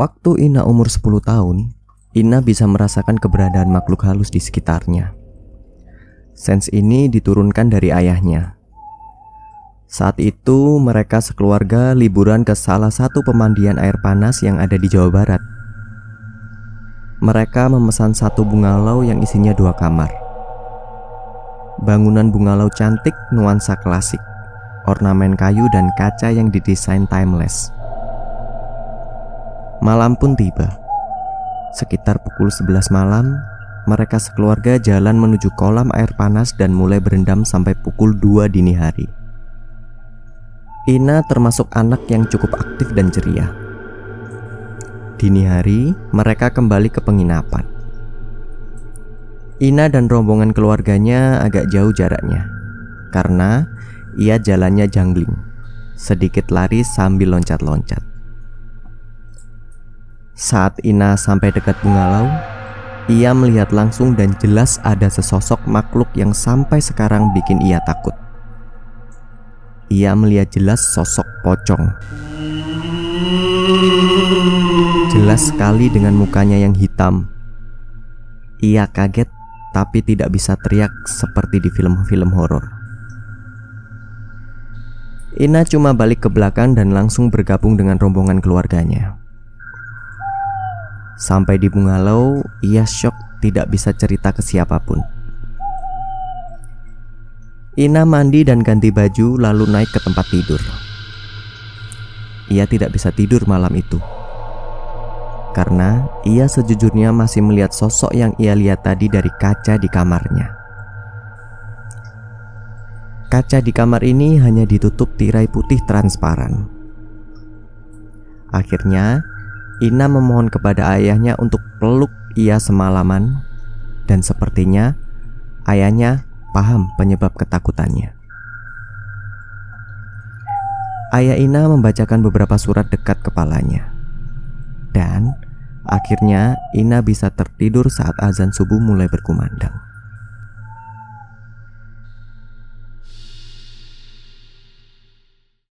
Waktu Ina umur 10 tahun, Ina bisa merasakan keberadaan makhluk halus di sekitarnya. Sense ini diturunkan dari ayahnya. Saat itu, mereka sekeluarga liburan ke salah satu pemandian air panas yang ada di Jawa Barat. Mereka memesan satu bungalau yang isinya dua kamar. Bangunan bungalau cantik nuansa klasik, ornamen kayu dan kaca yang didesain timeless. Malam pun tiba. Sekitar pukul 11 malam, mereka sekeluarga jalan menuju kolam air panas dan mulai berendam sampai pukul 2 dini hari. Ina termasuk anak yang cukup aktif dan ceria. Dini hari, mereka kembali ke penginapan. Ina dan rombongan keluarganya agak jauh jaraknya, karena ia jalannya jangling, sedikit lari sambil loncat-loncat. Saat Ina sampai dekat bungalau, ia melihat langsung dan jelas ada sesosok makhluk yang sampai sekarang bikin ia takut. Ia melihat jelas sosok pocong. Jelas sekali dengan mukanya yang hitam. Ia kaget tapi tidak bisa teriak seperti di film-film horor. Ina cuma balik ke belakang dan langsung bergabung dengan rombongan keluarganya. Sampai di Bungalau, ia shock tidak bisa cerita ke siapa pun. Ina mandi dan ganti baju lalu naik ke tempat tidur. Ia tidak bisa tidur malam itu. Karena ia sejujurnya masih melihat sosok yang ia lihat tadi dari kaca di kamarnya. Kaca di kamar ini hanya ditutup tirai putih transparan. Akhirnya, Ina memohon kepada ayahnya untuk peluk ia semalaman dan sepertinya ayahnya paham penyebab ketakutannya. Ayah Ina membacakan beberapa surat dekat kepalanya. Dan akhirnya Ina bisa tertidur saat azan subuh mulai berkumandang.